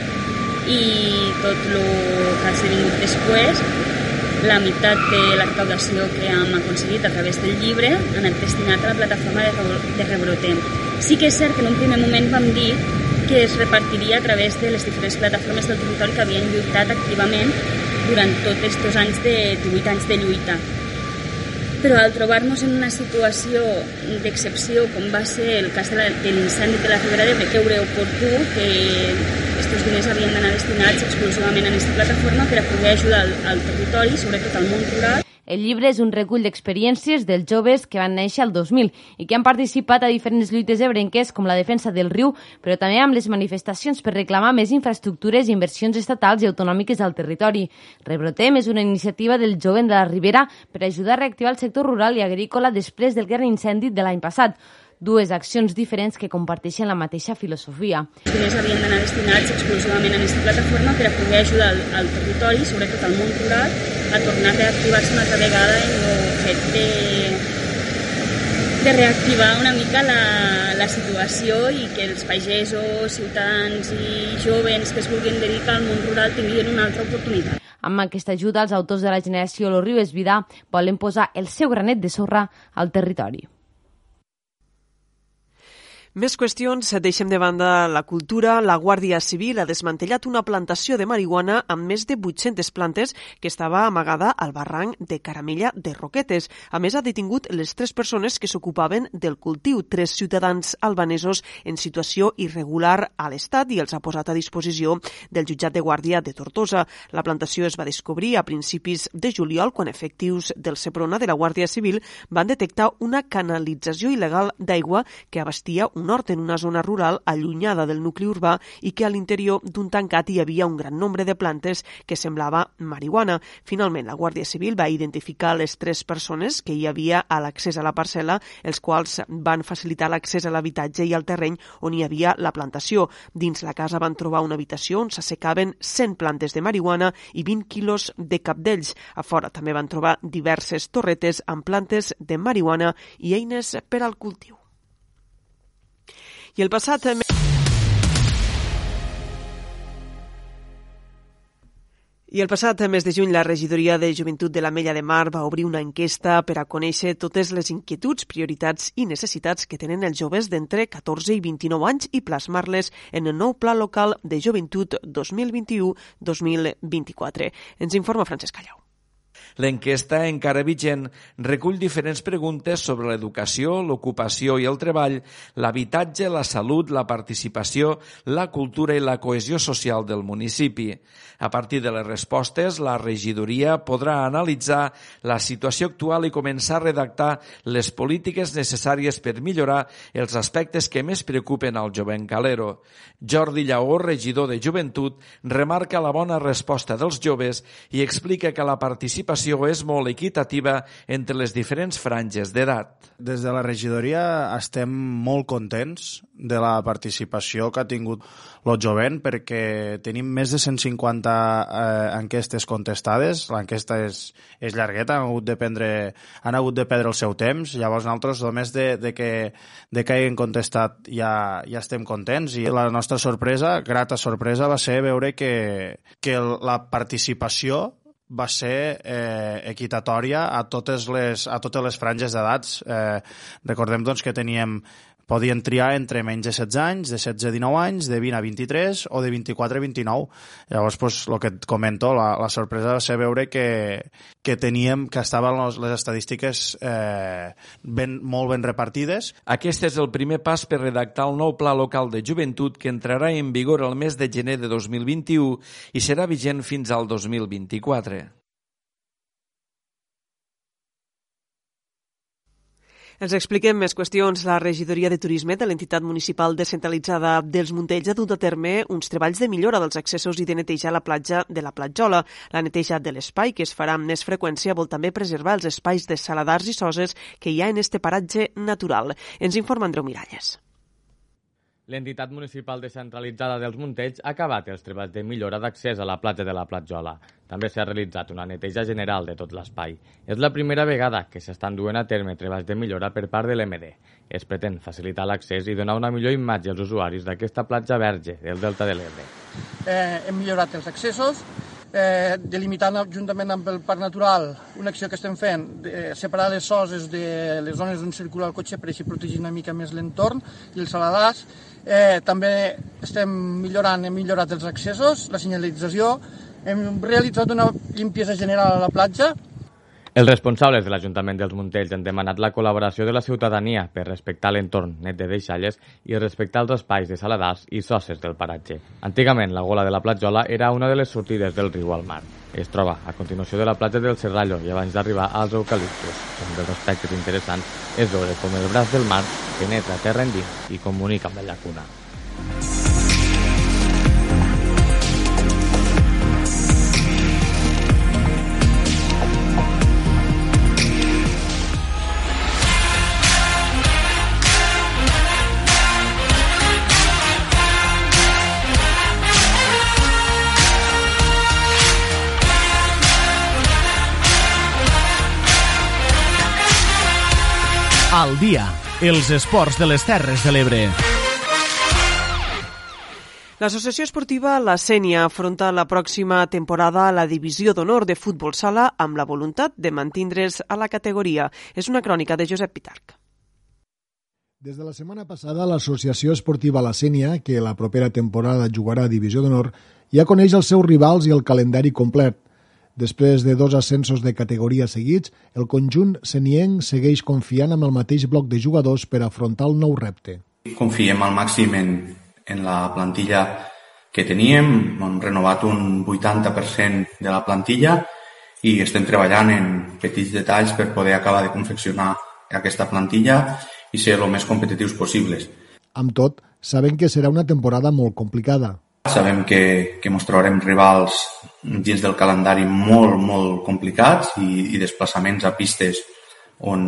i tot el que ha esdevingut després, la meitat de la recaudació que hem aconseguit a través del llibre ha anat destinat a la plataforma de Rebrotem. Sí que és cert que en un primer moment vam dir que es repartiria a través de les diferents plataformes del territori que havien lluitat activament durant tots aquests anys de 18 anys de lluita. Però al trobar-nos en una situació d'excepció, com va ser el cas de l'incendi de la Ribera d'Ebre, creure oportú que aquests diners havien d'anar destinats exclusivament a aquesta plataforma per a poder ajudar al, al territori, sobretot al món rural. El llibre és un recull d'experiències dels joves que van néixer al 2000 i que han participat a diferents lluites ebrenques com la defensa del riu, però també amb les manifestacions per reclamar més infraestructures i inversions estatals i autonòmiques al territori. Rebrotem és una iniciativa del jovent de la Ribera per ajudar a reactivar el sector rural i agrícola després del gran incendi de l'any passat dues accions diferents que comparteixen la mateixa filosofia. Els diners havien d'anar destinats exclusivament a aquesta plataforma per a poder ajudar al, al territori, sobretot al món rural, a tornar a reactivar-se una altra vegada en el fet de, de reactivar una mica la, la situació i que els pagesos, ciutadans i jovens que es vulguin dedicar al món rural tinguin una altra oportunitat. Amb aquesta ajuda, els autors de la generació Lo Riu Vida volen posar el seu granet de sorra al territori. Més qüestions, deixem de banda la cultura. La Guàrdia Civil ha desmantellat una plantació de marihuana amb més de 800 plantes que estava amagada al barranc de Caramella de Roquetes. A més, ha detingut les tres persones que s'ocupaven del cultiu, tres ciutadans albanesos en situació irregular a l'Estat i els ha posat a disposició del jutjat de Guàrdia de Tortosa. La plantació es va descobrir a principis de juliol quan efectius del Seprona de la Guàrdia Civil van detectar una canalització il·legal d'aigua que abastia un nord en una zona rural allunyada del nucli urbà i que a l'interior d'un tancat hi havia un gran nombre de plantes que semblava marihuana. Finalment, la Guàrdia Civil va identificar les tres persones que hi havia a l'accés a la parcel·la, els quals van facilitar l'accés a l'habitatge i al terreny on hi havia la plantació. Dins la casa van trobar una habitació on s'assecaven 100 plantes de marihuana i 20 quilos de capdells. A fora també van trobar diverses torretes amb plantes de marihuana i eines per al cultiu. I el passat I el passat mes de juny la regidoria de Joventut de la Mella de Mar va obrir una enquesta per a conèixer totes les inquietuds, prioritats i necessitats que tenen els joves d'entre 14 i 29 anys i plasmar-les en el nou Pla Local de Joventut 2021-2024. Ens informa Francesc Callau. L'enquesta, encara vigent, recull diferents preguntes sobre l'educació, l'ocupació i el treball, l'habitatge, la salut, la participació, la cultura i la cohesió social del municipi. A partir de les respostes, la regidoria podrà analitzar la situació actual i començar a redactar les polítiques necessàries per millorar els aspectes que més preocupen al jovent calero. Jordi Lleó, regidor de Joventut, remarca la bona resposta dels joves i explica que la participació participació és molt equitativa entre les diferents franges d'edat. Des de la regidoria estem molt contents de la participació que ha tingut el jovent perquè tenim més de 150 eh, enquestes contestades. L'enquesta és, és llargueta, han hagut, de prendre, han hagut de perdre el seu temps. Llavors nosaltres, només de, de, que, de que hagin contestat ja, ja estem contents i la nostra sorpresa, grata sorpresa, va ser veure que, que la participació va ser eh, equitatòria a totes les, a totes les franges d'edats. Eh, recordem doncs, que teníem podien triar entre menys de 16 anys, de 16 a 19 anys, de 20 a 23 o de 24 a 29. Llavors, pues, el que et comento, la, la sorpresa va ser veure que, que teníem, que estaven les, les estadístiques eh, ben, molt ben repartides. Aquest és el primer pas per redactar el nou Pla Local de Joventut que entrarà en vigor el mes de gener de 2021 i serà vigent fins al 2024. Ens expliquem més qüestions. La regidoria de turisme de l'entitat municipal descentralitzada dels Montells ha dut a terme uns treballs de millora dels accessos i de netejar la platja de la Platjola. La neteja de l'espai, que es farà amb més freqüència, vol també preservar els espais de saladars i soses que hi ha en este paratge natural. Ens informa Andreu Miralles. L'entitat municipal descentralitzada dels Montells ha acabat els treballs de millora d'accés a la platja de la Platjola. També s'ha realitzat una neteja general de tot l'espai. És la primera vegada que s'estan duent a terme treballs de millora per part de l'MD. Es pretén facilitar l'accés i donar una millor imatge als usuaris d'aquesta platja verge del Delta de l'Ebre. Eh, hem millorat els accessos, eh, delimitant juntament amb el Parc Natural una acció que estem fent, de separar les soses de les zones on circula el cotxe per així protegir una mica més l'entorn i els saladars, Eh, també estem millorant, hem millorat els accessos, la senyalització, hem realitzat una limpiesa general a la platja. Els responsables de l'Ajuntament dels Montells han demanat la col·laboració de la ciutadania per respectar l'entorn net de deixalles i respectar els espais de saladars i sosses del paratge. Antigament, la gola de la platjola era una de les sortides del riu al mar. Es troba a continuació de la platja del Serrallo i abans d'arribar als eucaliptus. Un dels aspectes interessants és veure com el braç del mar penetra terra endins i comunica amb la llacuna. Al dia, els esports de les Terres de l'Ebre. L'associació esportiva La Sènia afronta la pròxima temporada a la divisió d'honor de futbol sala amb la voluntat de mantindre's a la categoria. És una crònica de Josep Pitarc. Des de la setmana passada, l'associació esportiva La Sènia, que la propera temporada jugarà a divisió d'honor, ja coneix els seus rivals i el calendari complet – Després de dos ascensos de categoria seguits, el conjunt senienc segueix confiant amb el mateix bloc de jugadors per afrontar el nou repte. Confiem al màxim en, en la plantilla que teníem, hem renovat un 80% de la plantilla i estem treballant en petits detalls per poder acabar de confeccionar aquesta plantilla i ser el més competitius possibles. Amb tot, saben que serà una temporada molt complicada. Sabem que, que ens trobarem rivals dins del calendari molt, molt complicats i, i desplaçaments a pistes on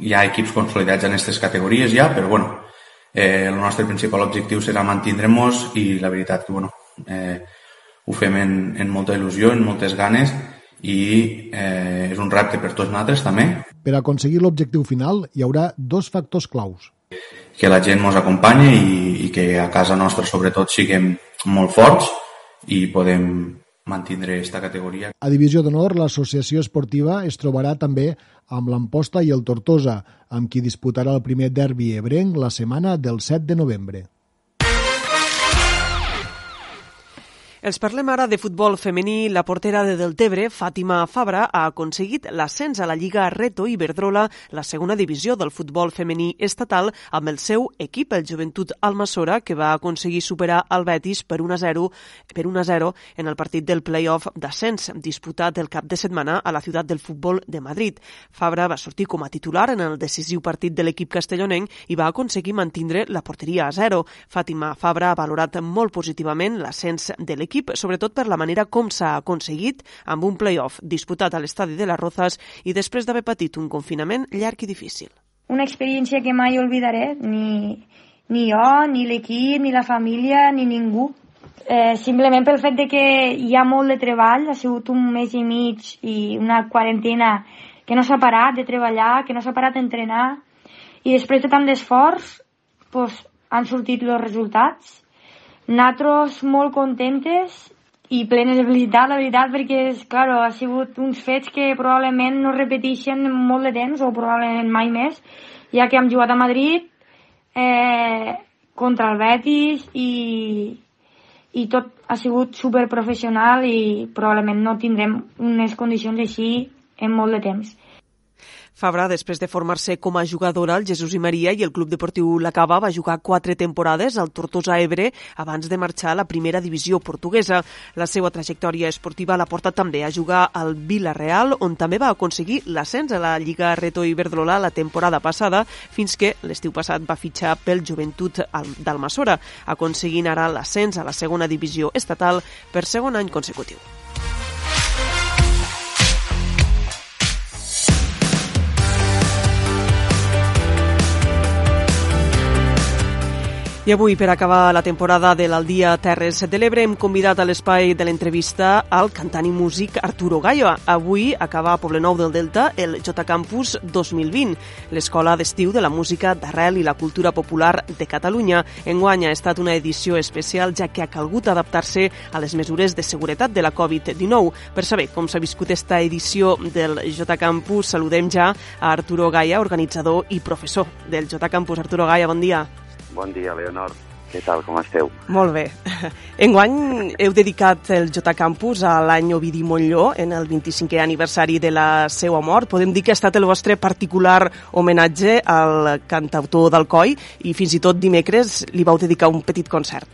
hi ha equips consolidats en aquestes categories ja, però bueno, eh, el nostre principal objectiu serà mantindre-nos i la veritat que bueno, eh, ho fem en, en molta il·lusió, en moltes ganes i eh, és un repte per tots nosaltres també. Per aconseguir l'objectiu final hi haurà dos factors claus. Que la gent ens acompanya i, i que a casa nostra sobretot siguem molt forts i podem mantindre aquesta categoria. A Divisió d'Honor, l'associació esportiva es trobarà també amb l'Amposta i el Tortosa, amb qui disputarà el primer derbi ebrenc la setmana del 7 de novembre. Els parlem ara de futbol femení. La portera de Deltebre, Fàtima Fabra, ha aconseguit l'ascens a la Lliga Reto Iberdrola, la segona divisió del futbol femení estatal, amb el seu equip, el Joventut Almassora, que va aconseguir superar el Betis per 1 a 0, per 1 a 0 en el partit del play-off d'ascens, disputat el cap de setmana a la ciutat del futbol de Madrid. Fabra va sortir com a titular en el decisiu partit de l'equip castellonenc i va aconseguir mantindre la porteria a 0. Fàtima Fabra ha valorat molt positivament l'ascens de l'equip l'equip, sobretot per la manera com s'ha aconseguit amb un play-off disputat a l'estadi de les Rozas i després d'haver patit un confinament llarg i difícil. Una experiència que mai oblidaré, ni, ni jo, ni l'equip, ni la família, ni ningú. Eh, simplement pel fet de que hi ha molt de treball, ha sigut un mes i mig i una quarantena que no s'ha parat de treballar, que no s'ha parat d'entrenar, i després de tant d'esforç pues, han sortit els resultats nosaltres molt contentes i plenes de felicitat, la veritat, perquè, és, claro, ha sigut uns fets que probablement no repeteixen molt de temps, o probablement mai més, ja que hem jugat a Madrid eh, contra el Betis i, i tot ha sigut super professional i probablement no tindrem unes condicions així en molt de temps. Fabra, després de formar-se com a jugadora al Jesús i Maria i el Club Deportiu La Cava, va jugar quatre temporades al Tortosa Ebre abans de marxar a la primera divisió portuguesa. La seva trajectòria esportiva la porta també a jugar al Villarreal, on també va aconseguir l'ascens a la Lliga Reto Iberdrola la temporada passada, fins que l'estiu passat va fitxar pel Joventut d'Almassora, aconseguint ara l'ascens a la segona divisió estatal per segon any consecutiu. I avui, per acabar la temporada de l'Aldia Terres de l'Ebre, hem convidat a l'espai de l'entrevista al cantant i músic Arturo Gallo. Avui acaba a Poblenou del Delta el J Campus 2020, l'escola d'estiu de la música d'arrel i la cultura popular de Catalunya. Enguany ha estat una edició especial, ja que ha calgut adaptar-se a les mesures de seguretat de la Covid-19. Per saber com s'ha viscut esta edició del J Campus, saludem ja a Arturo Gaia, organitzador i professor del J Campus. Arturo Gaia, bon dia. Bon dia, Leonor. Què tal, com esteu? Molt bé. [laughs] Enguany heu dedicat el J Campus a l'any Ovidi Montlló en el 25è aniversari de la seva mort. Podem dir que ha estat el vostre particular homenatge al cantautor d'Alcoi i fins i tot dimecres li vau dedicar un petit concert.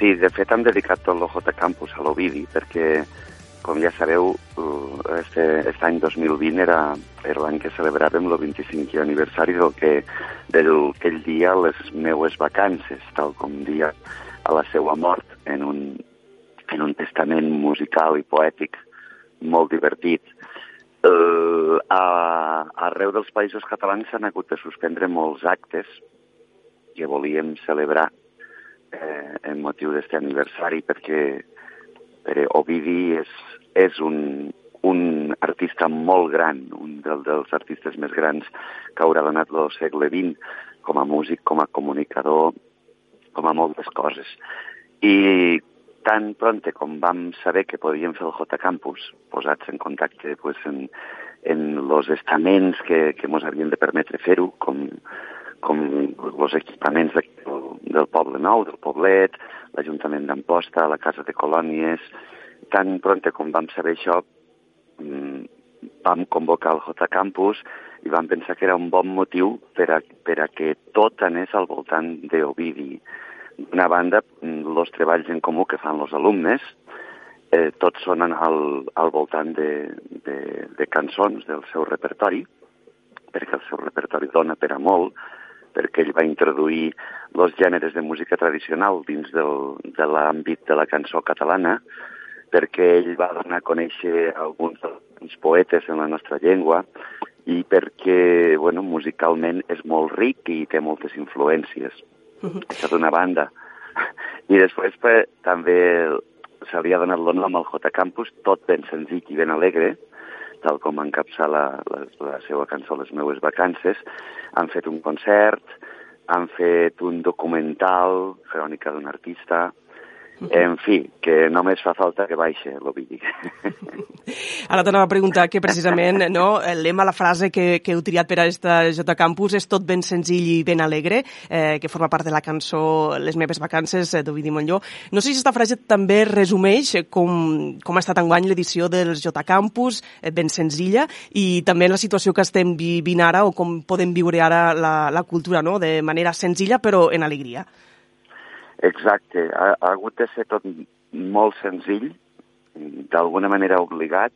Sí, de fet hem dedicat tot el J Campus a l'Ovidi perquè com ja sabeu, este, este any 2020 era, era l'any que celebràvem el 25è aniversari del que del aquell dia les meues vacances, tal com dia a la seva mort en un, en un testament musical i poètic molt divertit. Uh, a, arreu dels països catalans s'han hagut de suspendre molts actes que volíem celebrar eh, en motiu d'aquest aniversari perquè per Ovidi és, és un, un artista molt gran, un del, dels artistes més grans que haurà donat el segle XX com a músic, com a comunicador, com a moltes coses. I tan pronte com vam saber que podíem fer el J Campus, posats en contacte pues, en, en los estaments que, que ens havien de permetre fer-ho, com els equipaments de, del Poble Nou, del Poblet, l'Ajuntament d'Amposta, la Casa de Colònies... Tan pronte com vam saber això, mm, vam convocar el J Campus i vam pensar que era un bon motiu per a, per a que tot anés al voltant d'Ovidi. D'una banda, els mm, treballs en comú que fan els alumnes, eh, tots sonen al, al voltant de, de, de cançons del seu repertori, perquè el seu repertori dona per a molt, perquè ell va introduir els gèneres de música tradicional dins del, de l'àmbit de la cançó catalana, perquè ell va donar a conèixer alguns dels poetes en la nostra llengua i perquè, bueno, musicalment és molt ric i té moltes influències. Uh -huh. Això d'una banda. I després pues, també se li ha donat el nom al J Campus, tot ben senzill i ben alegre, tal com va encapçar la, la, la seva cançó Les meues vacances. Han fet un concert, han fet un documental, Crònica d'un artista, en fi, que només fa falta que baixe l'Ovidi. [laughs] Ara t'anava a preguntar que precisament no, el lema, la frase que, que heu triat per a esta J Campus és tot ben senzill i ben alegre, eh, que forma part de la cançó Les meves vacances eh, d'Ovidi Montlló. No sé si aquesta frase també resumeix com, com ha estat enguany l'edició dels J Campus, eh, ben senzilla, i també la situació que estem vivint ara o com podem viure ara la, la cultura, no?, de manera senzilla però en alegria. Exacte, ha, ha hagut de ser tot molt senzill, d'alguna manera obligat,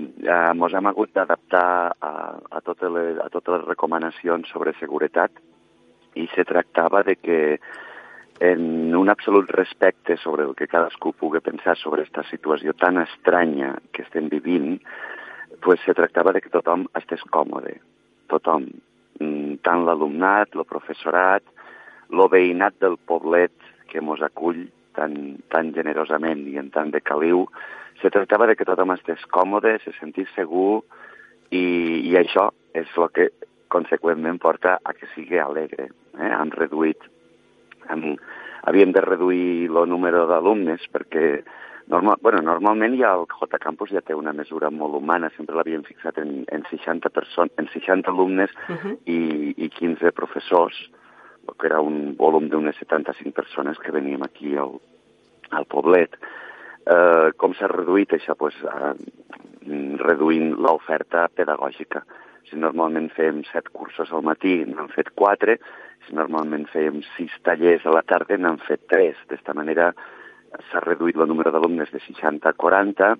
eh, hem hagut d'adaptar a, a, totes les, a totes les recomanacions sobre seguretat i se tractava de que en un absolut respecte sobre el que cadascú pugui pensar sobre aquesta situació tan estranya que estem vivint, pues se tractava de que tothom estés còmode, tothom, mm, tant l'alumnat, el professorat, lo veïnat del poblet que mos acull tan, tan generosament i en tant de caliu, se tractava de que tothom estés còmode, se sentís segur i, i això és el que conseqüentment porta a que sigui alegre. Eh? Hem reduït hem, havíem de reduir el número d'alumnes perquè normal, bueno, normalment ja el J Campus ja té una mesura molt humana, sempre l'havíem fixat en, en 60 persones, en 60 alumnes uh -huh. i, i 15 professors, que era un volum d'unes 75 persones que veníem aquí al, al poblet. Eh, com s'ha reduït això? Pues, eh, reduint l'oferta pedagògica. Si normalment fèiem set cursos al matí, n'han fet quatre, si normalment fèiem sis tallers a la tarda, n'han fet tres. D'esta manera s'ha reduït el número d'alumnes de 60 a 40,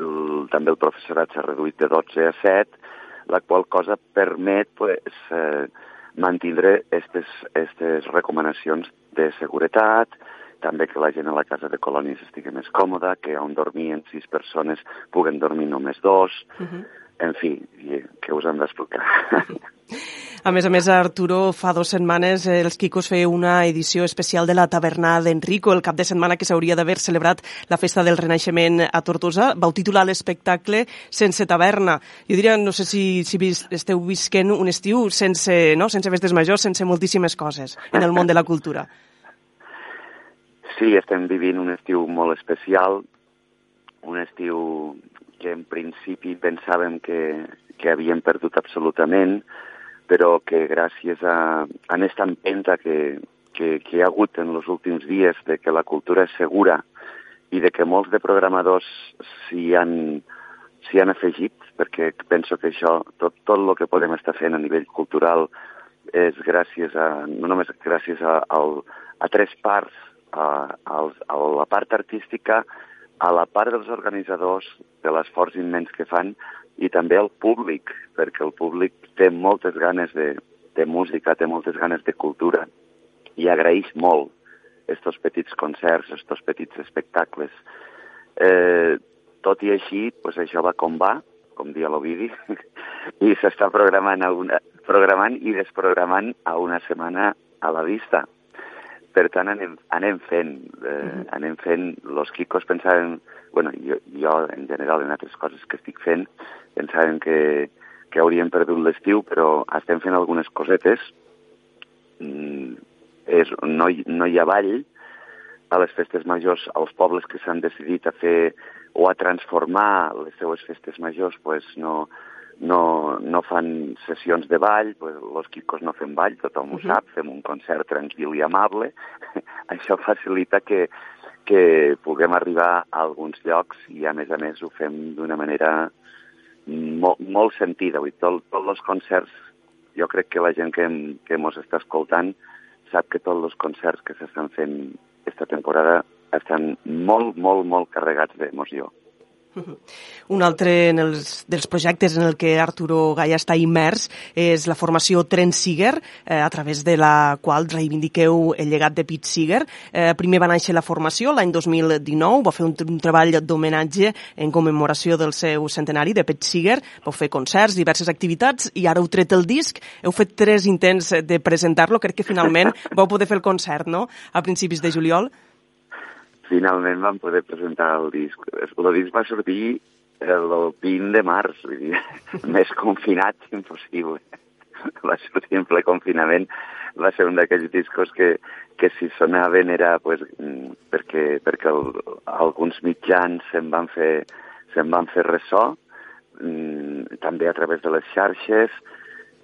el, també el professorat s'ha reduït de 12 a 7, la qual cosa permet pues, eh, mantindre aquestes recomanacions de seguretat, també que la gent a la casa de colònies estigui més còmoda, que on dormien sis persones puguen dormir només dos, uh -huh. En fi, què us hem d'explicar? [laughs] A més a més, Arturo, fa dues setmanes eh, els Quicos feia una edició especial de la taverna d'Enrico, el cap de setmana que s'hauria d'haver celebrat la festa del Renaixement a Tortosa. Vau titular l'espectacle Sense taverna. Jo diria, no sé si, si vis, esteu visquent un estiu sense, no? sense festes majors, sense moltíssimes coses en el món de la cultura. Sí, estem vivint un estiu molt especial, un estiu que en principi pensàvem que, que havíem perdut absolutament, però que gràcies a, a aquesta empenta que, que, que hi ha hagut en els últims dies de que la cultura és segura i de que molts de programadors s'hi han, s'hi han afegit, perquè penso que això, tot, tot el que podem estar fent a nivell cultural és gràcies a, no només gràcies a, a, a tres parts a, a, a la part artística, a la part dels organitzadors, de l'esforç immens que fan, i també al públic, perquè el públic té moltes ganes de, de música, té moltes ganes de cultura, i agraeix molt estos petits concerts, estos petits espectacles. Eh, tot i així, pues això va com va, com dia l'Ovidi, [laughs] i s'està programant, una, programant i desprogramant a una setmana a la vista. Per tant, anem, anem fent, eh, anem fent, los quicos pensaven, bueno, jo, jo en general en altres coses que estic fent, pensaven que, que hauríem perdut l'estiu, però estem fent algunes cosetes. Mm, és, no, no hi ha ball a les festes majors, als pobles que s'han decidit a fer o a transformar les seues festes majors, pues no, no, no fan sessions de ball, pues, los quicos no fem ball, tothom uh -huh. ho sap, fem un concert tranquil i amable. [laughs] Això facilita que, que puguem arribar a alguns llocs i, a més a més, ho fem d'una manera molt, molt sentida. Vull, tot, tots els concerts, jo crec que la gent que, que mos està escoltant sap que tots els concerts que s'estan fent aquesta temporada estan molt, molt, molt carregats d'emoció. Un altre en els, dels projectes en el que Arturo Gaia està immers és la formació Tren Siger, eh, a través de la qual reivindiqueu el llegat de Pete Siger. Eh, primer va néixer la formació l'any 2019, va fer un, un treball d'homenatge en commemoració del seu centenari de Pete Siger, vau fer concerts, diverses activitats i ara heu tret el disc, heu fet tres intents de presentar-lo, crec que finalment [laughs] vau poder fer el concert, no?, a principis de juliol finalment vam poder presentar el disc. El disc va sortir el 20 de març, vull dir, [laughs] més confinat impossible. [laughs] Va sortir en ple confinament, va ser un d'aquells discos que, que si sonaven era pues, mm, perquè, perquè el, alguns mitjans se'n van fer, se'n van fer ressò, mm, també a través de les xarxes,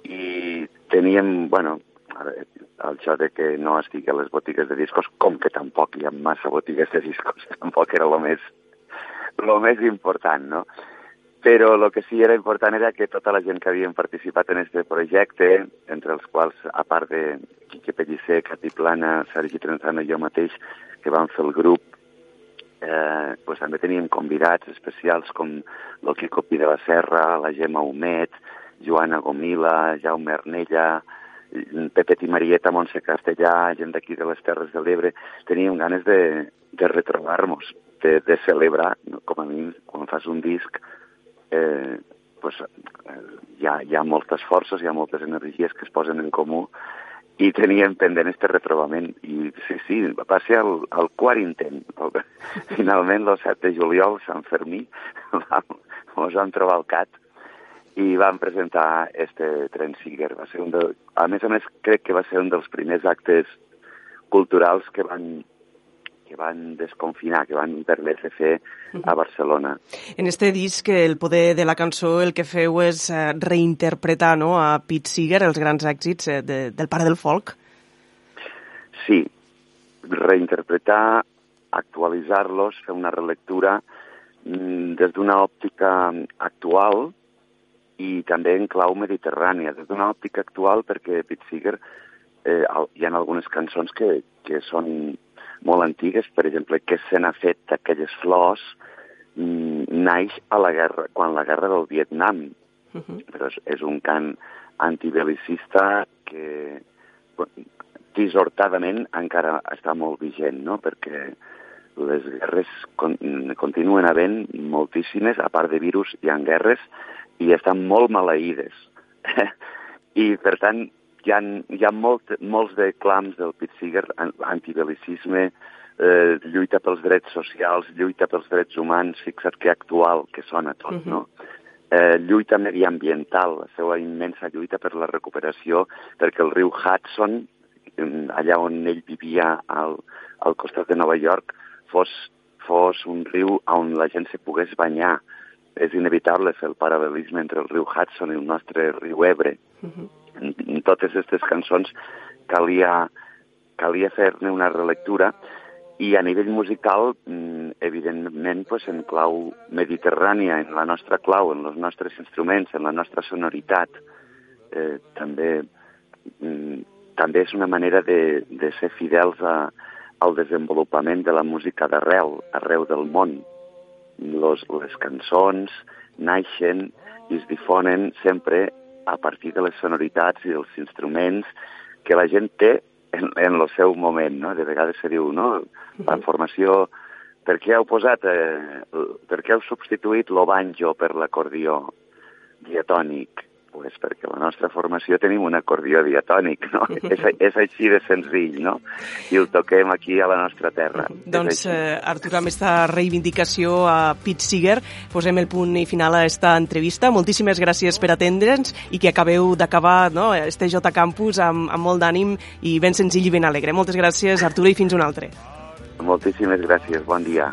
i teníem, bueno, el això de que no estigui a les botigues de discos, com que tampoc hi ha massa botigues de discos, [laughs] tampoc era el més, lo més important, no? Però el que sí era important era que tota la gent que havien participat en aquest projecte, entre els quals, a part de Quique Pellicer, Cati Plana, Sergi Trenzano i jo mateix, que vam fer el grup, eh, pues també teníem convidats especials com el Quico Pi de la Serra, la Gemma Humet, Joana Gomila, Jaume Arnella, Pepet i Marieta, Montse Castellà, gent d'aquí de les Terres de l'Ebre, teníem ganes de, de retrobar-nos, de, de celebrar, com a mi, quan fas un disc, eh, pues, eh, hi, ha, hi ha moltes forces, hi ha moltes energies que es posen en comú, i teníem pendent este retrobament. I sí, sí, va ser el, el quart intent. [laughs] Finalment, el 7 de juliol, Sant Fermí, [laughs] vam, ens vam trobar al CAT i van presentar este tren Siger. Va ser un de, a més a més, crec que va ser un dels primers actes culturals que van que van desconfinar, que van permetre fer a Barcelona. En este disc, el poder de la cançó, el que feu és eh, reinterpretar no, a Pete Seeger els grans èxits eh, de, del pare del folk. Sí, reinterpretar, actualitzar-los, fer una relectura mm, des d'una òptica actual i també en clau mediterrània, des d'una òptica actual perquè Pete Seeger eh, hi ha algunes cançons que, que són molt antigues, per exemple, què se n'ha fet d'aquelles flors, mm, naix a la guerra, quan la guerra del Vietnam. Uh -huh. Però és, és un cant antibelicista que dissortadament encara està molt vigent, no? perquè les guerres con continuen havent moltíssimes, a part de virus hi ha guerres, i estan molt maleïdes. [laughs] I, per tant, hi ha, hi ha molt, molts de clams del Pete Seeger, antibelicisme, eh, lluita pels drets socials, lluita pels drets humans, fixa't que actual que sona tot, uh -huh. no? Eh, lluita mediambiental, la seva immensa lluita per la recuperació, perquè el riu Hudson, allà on ell vivia al, al costat de Nova York, fos, fos un riu on la gent se pogués banyar. És inevitable fer el paral·lelisme entre el riu Hudson i el nostre riu Ebre. Uh -huh en, en totes aquestes cançons calia, calia fer-ne una relectura i a nivell musical, mm, evidentment, pues, en clau mediterrània, en la nostra clau, en els nostres instruments, en la nostra sonoritat, eh, també, mm, també és una manera de, de ser fidels a, al desenvolupament de la música d'arrel, arreu del món. Los, les cançons naixen i es difonen sempre a partir de les sonoritats i dels instruments que la gent té en, en el seu moment, no? De vegades se diu, no? La formació... Per què heu posat... Eh, per què heu substituït lo banjo per l'acordió diatònic? Pues perquè la nostra formació tenim un acordió diatònic, no? [laughs] és, és així de senzill, no? I el toquem aquí a la nostra terra. [laughs] Doncs, eh, Artur, amb aquesta reivindicació a Pete Seeger, posem el punt i final a aquesta entrevista. Moltíssimes gràcies per atendre'ns i que acabeu d'acabar no, este J Campus amb, amb molt d'ànim i ben senzill i ben alegre. Moltes gràcies, Artur, i fins un altre. Moltíssimes gràcies. Bon dia.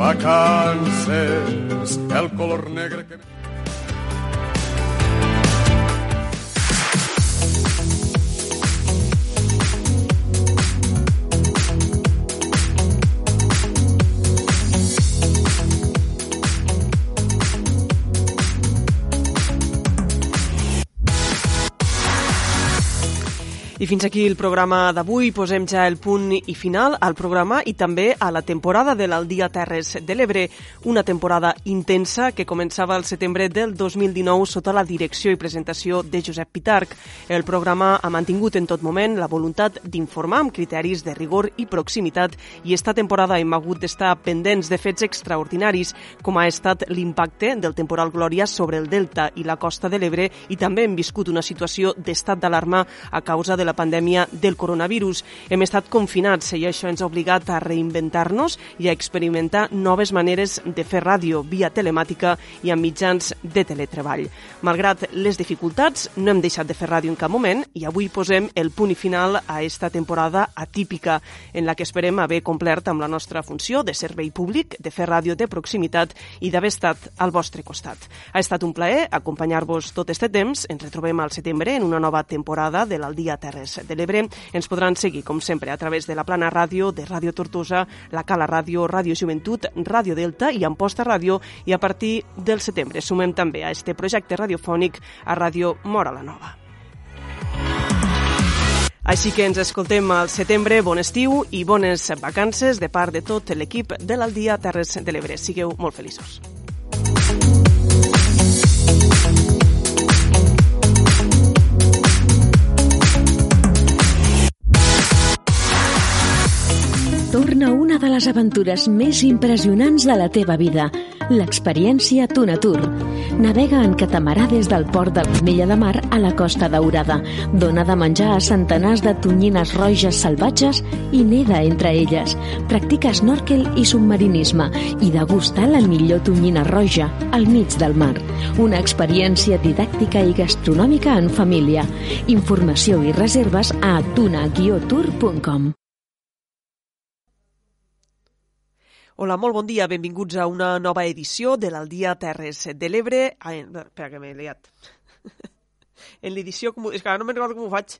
Vacances, el color negre que... I fins aquí el programa d'avui. Posem ja el punt i final al programa i també a la temporada de l'Aldia Terres de l'Ebre, una temporada intensa que començava el setembre del 2019 sota la direcció i presentació de Josep Pitarc. El programa ha mantingut en tot moment la voluntat d'informar amb criteris de rigor i proximitat i esta temporada hem hagut d'estar pendents de fets extraordinaris, com ha estat l'impacte del temporal Glòria sobre el Delta i la costa de l'Ebre i també hem viscut una situació d'estat d'alarma a causa de la pandèmia del coronavirus. Hem estat confinats i això ens ha obligat a reinventar-nos i a experimentar noves maneres de fer ràdio via telemàtica i amb mitjans de teletreball. Malgrat les dificultats, no hem deixat de fer ràdio en cap moment i avui posem el punt i final a esta temporada atípica en la que esperem haver complert amb la nostra funció de servei públic, de fer ràdio de proximitat i d'haver estat al vostre costat. Ha estat un plaer acompanyar-vos tot este temps. Ens retrobem al setembre en una nova temporada de l'Aldia Terra Terres de l'Ebre. Ens podran seguir, com sempre, a través de la Plana Ràdio, de Ràdio Tortosa, la Cala Ràdio, Ràdio Joventut, Ràdio Delta i Amposta Ràdio i a partir del setembre sumem també a este projecte radiofònic a Ràdio Mora la Nova. Així que ens escoltem al setembre. Bon estiu i bones vacances de part de tot l'equip de l'Aldia Terres de l'Ebre. Sigueu molt feliços. De les aventures més impressionants de la teva vida, l'experiència Tunatur. Navega en catamarà des del port de l'Ametlla de Mar a la Costa Daurada. Dona de menjar a centenars de tonyines roges salvatges i neda entre elles. Practica snorkel i submarinisme i degusta la millor tonyina roja al mig del mar. Una experiència didàctica i gastronòmica en família. Informació i reserves a tuna-tour.com. Hola, molt bon dia, benvinguts a una nova edició de l'Aldia Terres de l'Ebre. Ai, espera que m'he liat. [laughs] en l'edició... És que ara no me'n recordo com ho faig.